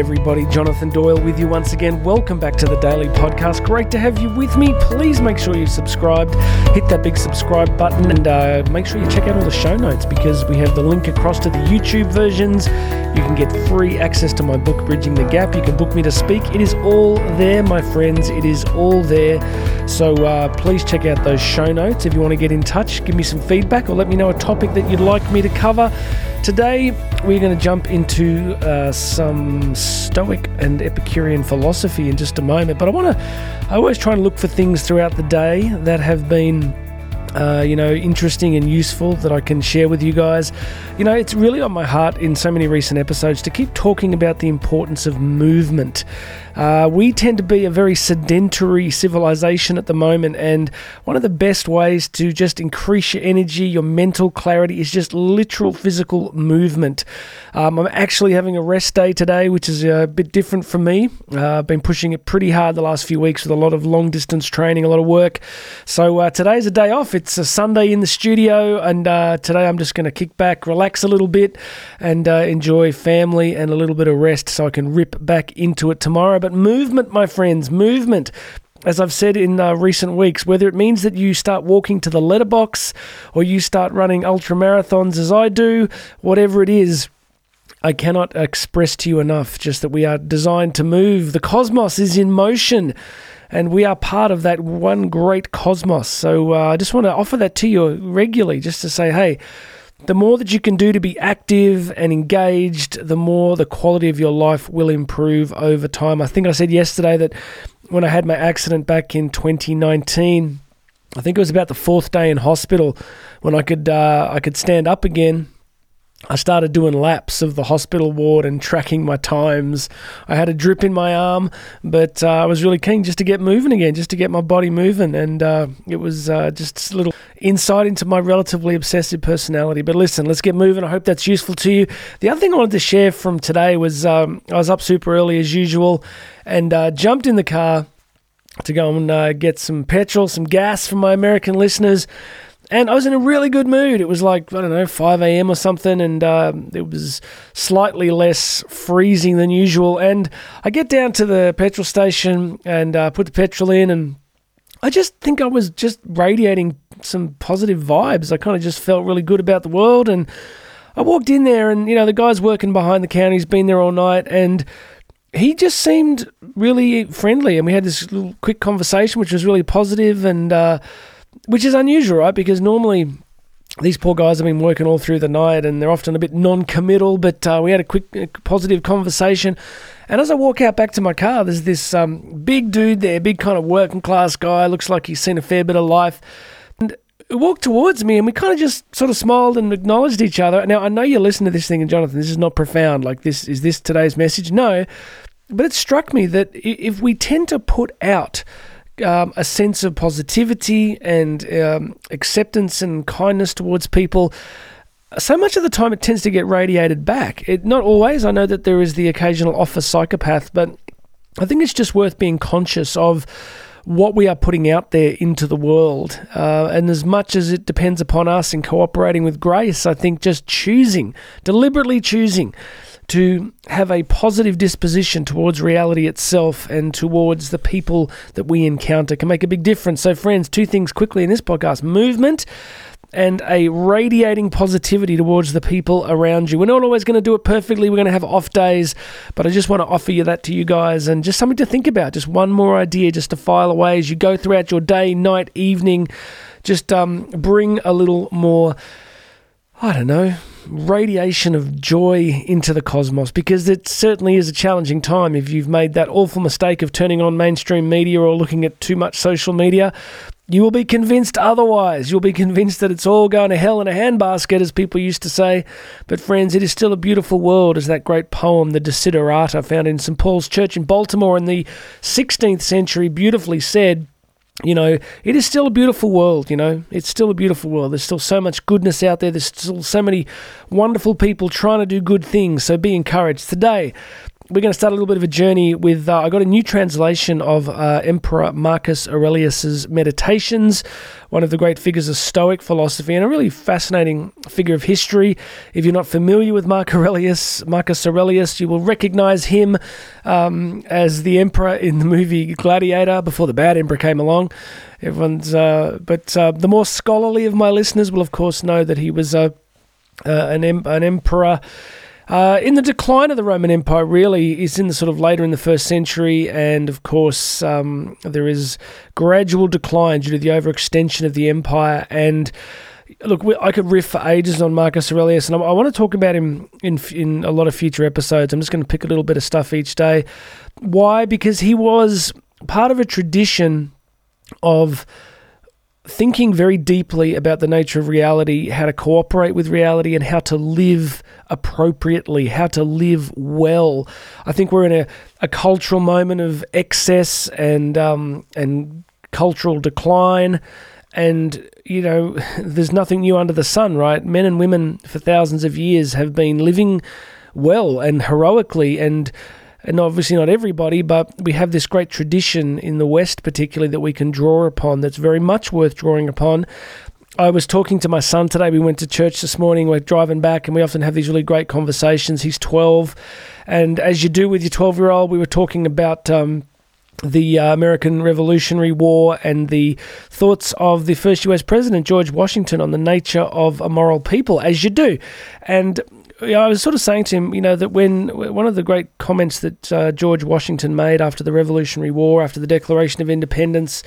everybody. Jonathan Doyle with you once again. Welcome back to the Daily Podcast. Great to have you with me. Please make sure you're subscribed. Hit that big subscribe button and uh, make sure you check out all the show notes because we have the link across to the YouTube versions. You can get free access to my book, Bridging the Gap. You can book me to speak. It is all there, my friends. It is all there. So uh, please check out those show notes. If you want to get in touch, give me some feedback or let me know a topic that you'd like me to cover. Today, we're going to jump into uh, some Stoic and Epicurean philosophy in just a moment. But I want to, I always try and look for things throughout the day that have been uh, you know, interesting and useful that I can share with you guys. You know, it's really on my heart in so many recent episodes to keep talking about the importance of movement. Uh, we tend to be a very sedentary civilization at the moment, and one of the best ways to just increase your energy, your mental clarity, is just literal physical movement. Um, I'm actually having a rest day today, which is a bit different for me. Uh, I've been pushing it pretty hard the last few weeks with a lot of long distance training, a lot of work. So uh, today's a day off. It's a Sunday in the studio, and uh, today I'm just going to kick back, relax a little bit, and uh, enjoy family and a little bit of rest so I can rip back into it tomorrow. But movement, my friends, movement as I've said in uh, recent weeks, whether it means that you start walking to the letterbox or you start running ultra marathons as I do, whatever it is, I cannot express to you enough just that we are designed to move. The cosmos is in motion and we are part of that one great cosmos. So uh, I just want to offer that to you regularly just to say, hey, the more that you can do to be active and engaged, the more the quality of your life will improve over time. I think I said yesterday that when I had my accident back in 2019, I think it was about the fourth day in hospital when I could uh, I could stand up again I started doing laps of the hospital ward and tracking my times. I had a drip in my arm, but uh, I was really keen just to get moving again, just to get my body moving. And uh, it was uh, just a little insight into my relatively obsessive personality. But listen, let's get moving. I hope that's useful to you. The other thing I wanted to share from today was um, I was up super early as usual and uh, jumped in the car to go and uh, get some petrol, some gas for my American listeners and I was in a really good mood. It was like I don't know, five a.m. or something, and uh, it was slightly less freezing than usual. And I get down to the petrol station and uh, put the petrol in, and I just think I was just radiating some positive vibes. I kind of just felt really good about the world, and I walked in there, and you know the guy's working behind the counter. He's been there all night, and he just seemed really friendly, and we had this little quick conversation, which was really positive, and. Uh, which is unusual, right? Because normally these poor guys have been working all through the night and they're often a bit non committal, but uh, we had a quick, positive conversation. And as I walk out back to my car, there's this um, big dude there, big kind of working class guy, looks like he's seen a fair bit of life. And he walked towards me and we kind of just sort of smiled and acknowledged each other. Now, I know you listen to this thing, and Jonathan, this is not profound. Like, this is this today's message? No. But it struck me that if we tend to put out um, a sense of positivity and um, acceptance and kindness towards people, so much of the time it tends to get radiated back. It not always. I know that there is the occasional office psychopath, but I think it's just worth being conscious of what we are putting out there into the world. Uh, and as much as it depends upon us in cooperating with grace, I think just choosing, deliberately choosing to have a positive disposition towards reality itself and towards the people that we encounter can make a big difference. So, friends, two things quickly in this podcast movement and a radiating positivity towards the people around you. We're not always going to do it perfectly. We're going to have off days, but I just want to offer you that to you guys and just something to think about. Just one more idea just to file away as you go throughout your day, night, evening. Just um, bring a little more, I don't know, radiation of joy into the cosmos because it certainly is a challenging time if you've made that awful mistake of turning on mainstream media or looking at too much social media. You will be convinced otherwise. You'll be convinced that it's all going to hell in a handbasket, as people used to say. But, friends, it is still a beautiful world, as that great poem, the Desiderata, found in St. Paul's Church in Baltimore in the 16th century, beautifully said you know, it is still a beautiful world, you know. It's still a beautiful world. There's still so much goodness out there. There's still so many wonderful people trying to do good things. So be encouraged. Today, we're going to start a little bit of a journey with. Uh, I got a new translation of uh, Emperor Marcus Aurelius's Meditations, one of the great figures of Stoic philosophy, and a really fascinating figure of history. If you're not familiar with Mark Aurelius, Marcus Aurelius, you will recognize him um, as the emperor in the movie Gladiator before the bad emperor came along. Everyone's, uh, but uh, the more scholarly of my listeners will, of course, know that he was uh, an, em- an emperor uh, in the decline of the Roman Empire, really, is in the sort of later in the first century, and of course, um, there is gradual decline due to the overextension of the empire. And look, I could riff for ages on Marcus Aurelius, and I, I want to talk about him in in a lot of future episodes. I'm just going to pick a little bit of stuff each day. Why? Because he was part of a tradition of thinking very deeply about the nature of reality, how to cooperate with reality, and how to live appropriately, how to live well. I think we're in a, a cultural moment of excess and um, and cultural decline. And, you know, there's nothing new under the sun, right? Men and women for thousands of years have been living well and heroically and and obviously not everybody, but we have this great tradition in the West, particularly that we can draw upon. That's very much worth drawing upon. I was talking to my son today. We went to church this morning. We're driving back, and we often have these really great conversations. He's 12, and as you do with your 12 year old, we were talking about. Um, the uh, American Revolutionary War and the thoughts of the first US president, George Washington, on the nature of a moral people, as you do. And I was sort of saying to him, you know, that when one of the great comments that uh, George Washington made after the Revolutionary War, after the Declaration of Independence,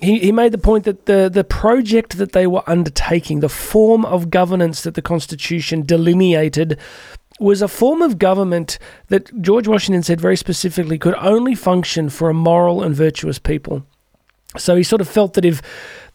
he, he made the point that the, the project that they were undertaking, the form of governance that the Constitution delineated, was a form of government that George Washington said very specifically could only function for a moral and virtuous people. So he sort of felt that if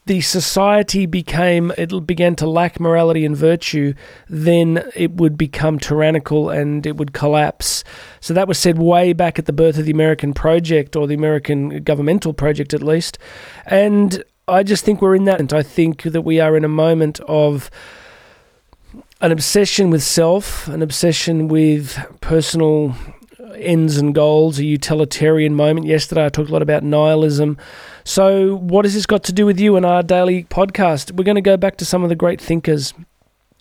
the society became it began to lack morality and virtue, then it would become tyrannical and it would collapse. So that was said way back at the birth of the American project or the American governmental project at least. And I just think we're in that and I think that we are in a moment of an obsession with self, an obsession with personal ends and goals, a utilitarian moment. Yesterday I talked a lot about nihilism. So, what has this got to do with you and our daily podcast? We're going to go back to some of the great thinkers.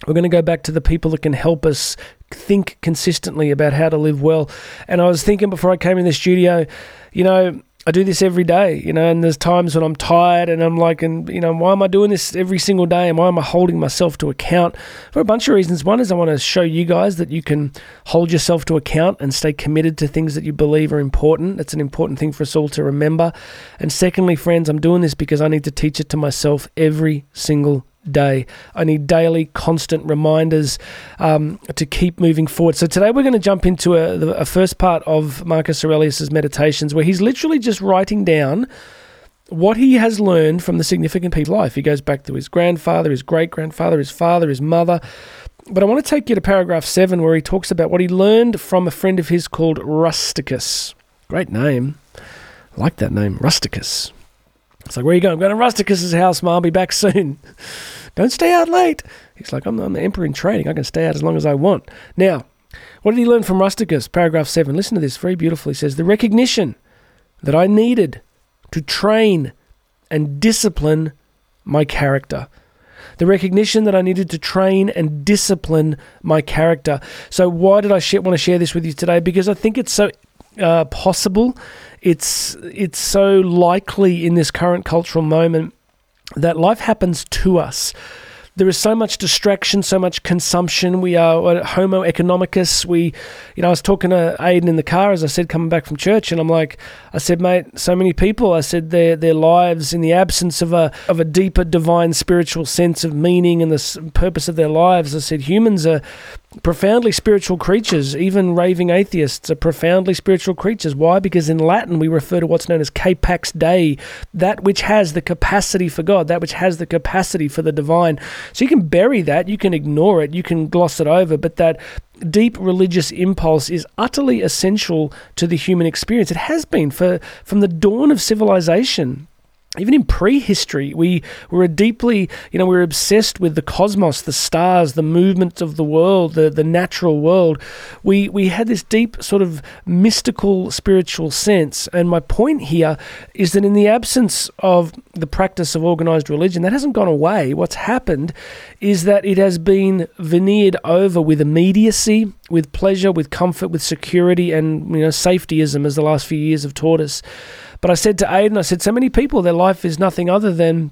We're going to go back to the people that can help us think consistently about how to live well. And I was thinking before I came in the studio, you know, I do this every day, you know, and there's times when I'm tired and I'm like, and, you know, why am I doing this every single day? And why am I holding myself to account? For a bunch of reasons. One is I want to show you guys that you can hold yourself to account and stay committed to things that you believe are important. It's an important thing for us all to remember. And secondly, friends, I'm doing this because I need to teach it to myself every single day. I need daily, constant reminders um, to keep moving forward. So today we're going to jump into a, a first part of Marcus Aurelius's meditations, where he's literally just writing down what he has learned from the significant people life. He goes back to his grandfather, his great grandfather, his father, his mother. But I want to take you to paragraph seven, where he talks about what he learned from a friend of his called Rusticus. Great name. I like that name, Rusticus. It's like, where are you going? I'm going to Rusticus's house, Mom. I'll be back soon. Don't stay out late. He's like, I'm, I'm the emperor in training. I can stay out as long as I want. Now, what did he learn from Rusticus? Paragraph 7. Listen to this very beautifully. He says, The recognition that I needed to train and discipline my character. The recognition that I needed to train and discipline my character. So, why did I sh- want to share this with you today? Because I think it's so uh, possible it's it's so likely in this current cultural moment that life happens to us. There is so much distraction, so much consumption. We are Homo economicus. We, you know, I was talking to Aiden in the car, as I said, coming back from church, and I'm like, I said, mate, so many people. I said their their lives in the absence of a of a deeper divine spiritual sense of meaning and the purpose of their lives. I said humans are profoundly spiritual creatures. Even raving atheists are profoundly spiritual creatures. Why? Because in Latin we refer to what's known as capax Dei, that which has the capacity for God, that which has the capacity for the divine. So you can bury that, you can ignore it, you can gloss it over, but that deep religious impulse is utterly essential to the human experience. It has been for from the dawn of civilization. Even in prehistory, we were deeply, you know, we were obsessed with the cosmos, the stars, the movement of the world, the, the natural world. We, we had this deep sort of mystical spiritual sense. And my point here is that in the absence of the practice of organized religion, that hasn't gone away. What's happened is that it has been veneered over with immediacy, with pleasure, with comfort, with security, and, you know, safetyism, as the last few years have taught us. But I said to Aiden, I said, so many people, their life is nothing other than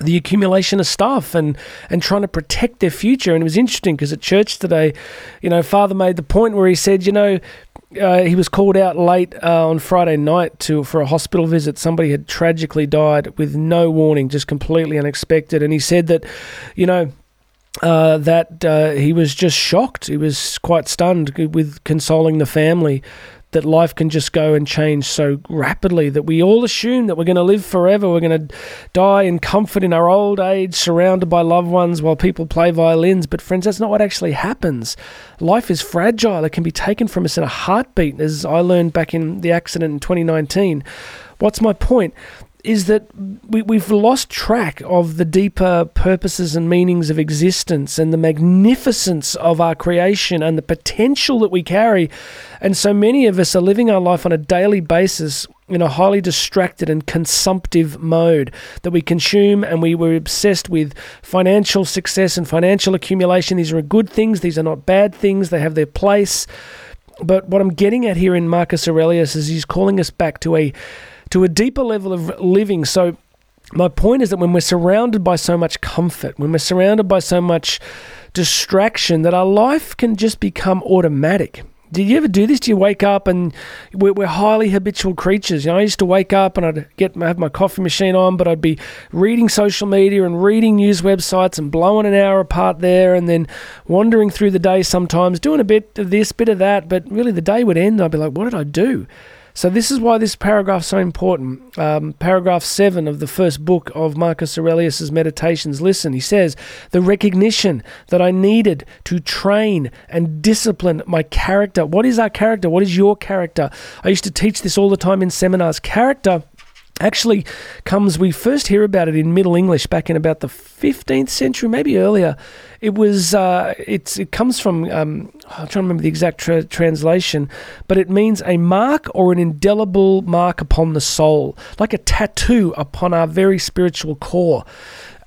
the accumulation of stuff and and trying to protect their future. And it was interesting because at church today, you know, Father made the point where he said, you know, uh, he was called out late uh, on Friday night to for a hospital visit. Somebody had tragically died with no warning, just completely unexpected. And he said that, you know. Uh, that uh, he was just shocked. He was quite stunned with consoling the family that life can just go and change so rapidly that we all assume that we're going to live forever. We're going to die in comfort in our old age, surrounded by loved ones while people play violins. But, friends, that's not what actually happens. Life is fragile, it can be taken from us in a heartbeat, as I learned back in the accident in 2019. What's my point? Is that we, we've lost track of the deeper purposes and meanings of existence and the magnificence of our creation and the potential that we carry. And so many of us are living our life on a daily basis in a highly distracted and consumptive mode that we consume and we were obsessed with financial success and financial accumulation. These are good things, these are not bad things, they have their place. But what I'm getting at here in Marcus Aurelius is he's calling us back to a to a deeper level of living. So, my point is that when we're surrounded by so much comfort, when we're surrounded by so much distraction, that our life can just become automatic. Did you ever do this? Do you wake up and we're, we're, highly habitual creatures? You know, I used to wake up and I'd get have my coffee machine on, but I'd be reading social media and reading news websites and blowing an hour apart there, and then wandering through the day sometimes, doing a bit of this, bit of that. But really, the day would end. I'd be like, "What did I do?" So, this is why this paragraph is so important. Um, paragraph 7 of the first book of Marcus Aurelius' Meditations. Listen, he says, The recognition that I needed to train and discipline my character. What is our character? What is your character? I used to teach this all the time in seminars. Character actually comes we first hear about it in middle english back in about the 15th century maybe earlier. It was uh, it comes from um, i'm trying to remember the exact tra- translation but it means a mark or an indelible mark upon the soul like a tattoo upon our very spiritual core.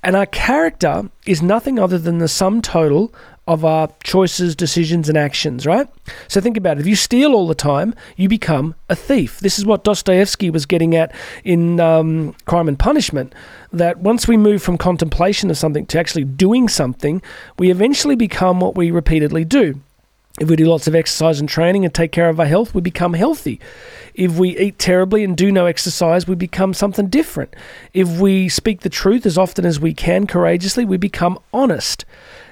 And our character is nothing other than the sum total of our choices, decisions, and actions, right? So think about it. If you steal all the time, you become a thief. This is what Dostoevsky was getting at in um, Crime and Punishment. That once we move from contemplation of something to actually doing something, we eventually become what we repeatedly do. If we do lots of exercise and training and take care of our health, we become healthy. If we eat terribly and do no exercise, we become something different. If we speak the truth as often as we can courageously, we become honest.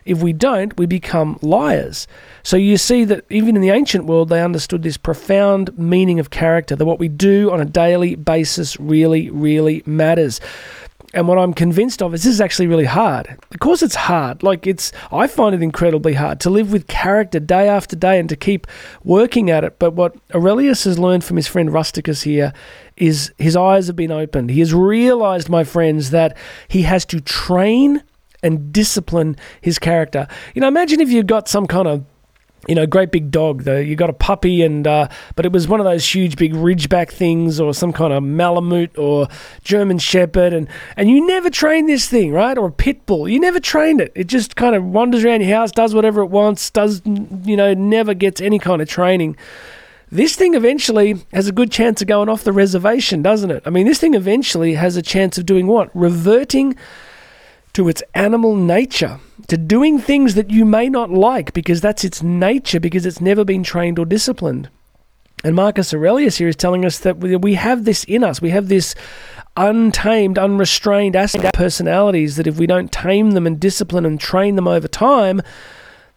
If we don't, we become liars. So you see that even in the ancient world, they understood this profound meaning of character, that what we do on a daily basis really, really matters. And what I'm convinced of is this is actually really hard. Of course, it's hard. Like, it's, I find it incredibly hard to live with character day after day and to keep working at it. But what Aurelius has learned from his friend Rusticus here is his eyes have been opened. He has realized, my friends, that he has to train and discipline his character. You know, imagine if you got some kind of you know, great big dog. Though you got a puppy, and uh, but it was one of those huge, big Ridgeback things, or some kind of Malamute or German Shepherd, and and you never trained this thing, right? Or a pit bull. You never trained it. It just kind of wanders around your house, does whatever it wants, does you know, never gets any kind of training. This thing eventually has a good chance of going off the reservation, doesn't it? I mean, this thing eventually has a chance of doing what? Reverting to its animal nature, to doing things that you may not like because that's its nature, because it's never been trained or disciplined. And Marcus Aurelius here is telling us that we have this in us. We have this untamed, unrestrained aspect of personalities that if we don't tame them and discipline and train them over time,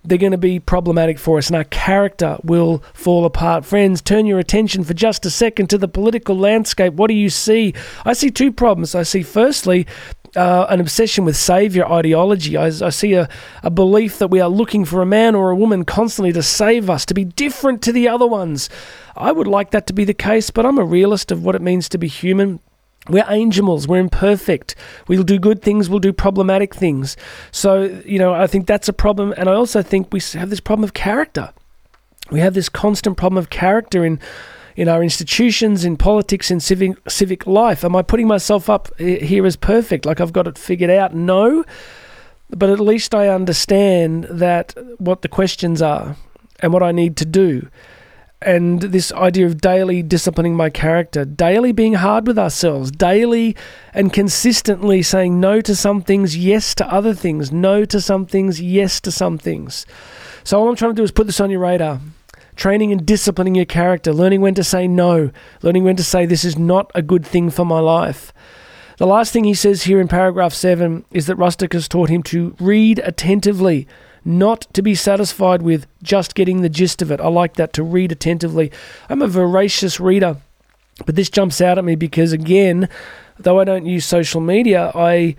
they're going to be problematic for us and our character will fall apart. Friends, turn your attention for just a second to the political landscape. What do you see? I see two problems. I see, firstly, uh, an obsession with savior ideology. I, I see a, a belief that we are looking for a man or a woman constantly to save us, to be different to the other ones. I would like that to be the case, but I'm a realist of what it means to be human. We're angels. We're imperfect. We'll do good things. We'll do problematic things. So, you know, I think that's a problem. And I also think we have this problem of character. We have this constant problem of character in in our institutions, in politics, in civic civic life. Am I putting myself up eh, here as perfect, like I've got it figured out? No, but at least I understand that what the questions are and what I need to do and this idea of daily disciplining my character, daily being hard with ourselves, daily and consistently saying no to some things, yes to other things, no to some things, yes to some things. So, all I'm trying to do is put this on your radar. Training and disciplining your character, learning when to say no, learning when to say this is not a good thing for my life. The last thing he says here in paragraph 7 is that Rusticus taught him to read attentively not to be satisfied with just getting the gist of it. I like that to read attentively. I'm a voracious reader, but this jumps out at me because, again, though I don't use social media, I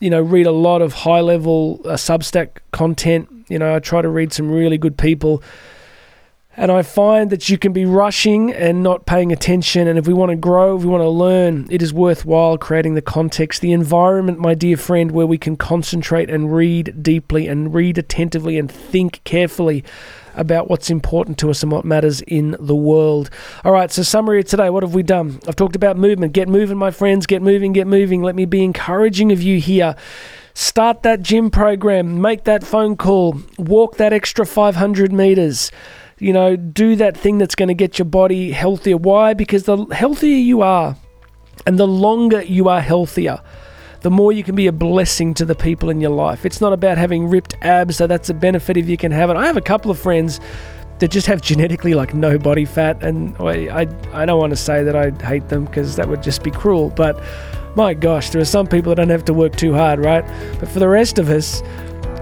you know read a lot of high level uh, Substack content. You know, I try to read some really good people and I find that you can be rushing and not paying attention. And if we want to grow, if we want to learn, it is worthwhile creating the context, the environment, my dear friend, where we can concentrate and read deeply and read attentively and think carefully about what's important to us and what matters in the world. All right, so summary of today, what have we done? I've talked about movement. Get moving, my friends. Get moving, get moving. Let me be encouraging of you here. Start that gym program, make that phone call, walk that extra 500 meters you know, do that thing that's going to get your body healthier. Why? Because the healthier you are and the longer you are healthier, the more you can be a blessing to the people in your life. It's not about having ripped abs, so that's a benefit if you can have it. I have a couple of friends that just have genetically like no body fat, and I, I, I don't want to say that I hate them because that would just be cruel, but my gosh, there are some people that don't have to work too hard, right? But for the rest of us,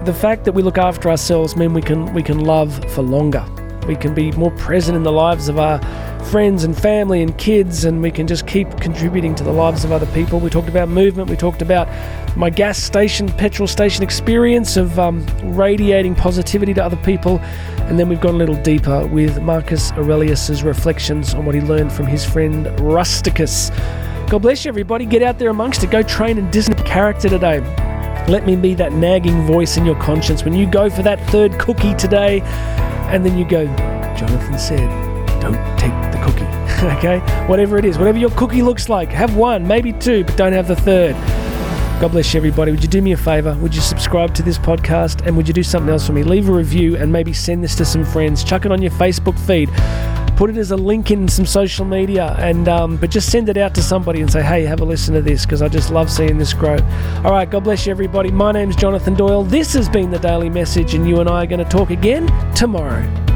the fact that we look after ourselves mean we can we can love for longer we can be more present in the lives of our friends and family and kids, and we can just keep contributing to the lives of other people. We talked about movement, we talked about my gas station, petrol station experience of um, radiating positivity to other people, and then we've gone a little deeper with Marcus Aurelius's reflections on what he learned from his friend Rusticus. God bless you, everybody. Get out there amongst it. Go train and discipline character today. Let me be that nagging voice in your conscience when you go for that third cookie today and then you go, Jonathan said, don't take the cookie. okay? Whatever it is, whatever your cookie looks like, have one, maybe two, but don't have the third. God bless you, everybody. Would you do me a favor? Would you subscribe to this podcast and would you do something else for me? Leave a review and maybe send this to some friends. Chuck it on your Facebook feed. Put it as a link in some social media, and um, but just send it out to somebody and say, "Hey, have a listen to this," because I just love seeing this grow. All right, God bless you, everybody. My name's Jonathan Doyle. This has been the Daily Message, and you and I are going to talk again tomorrow.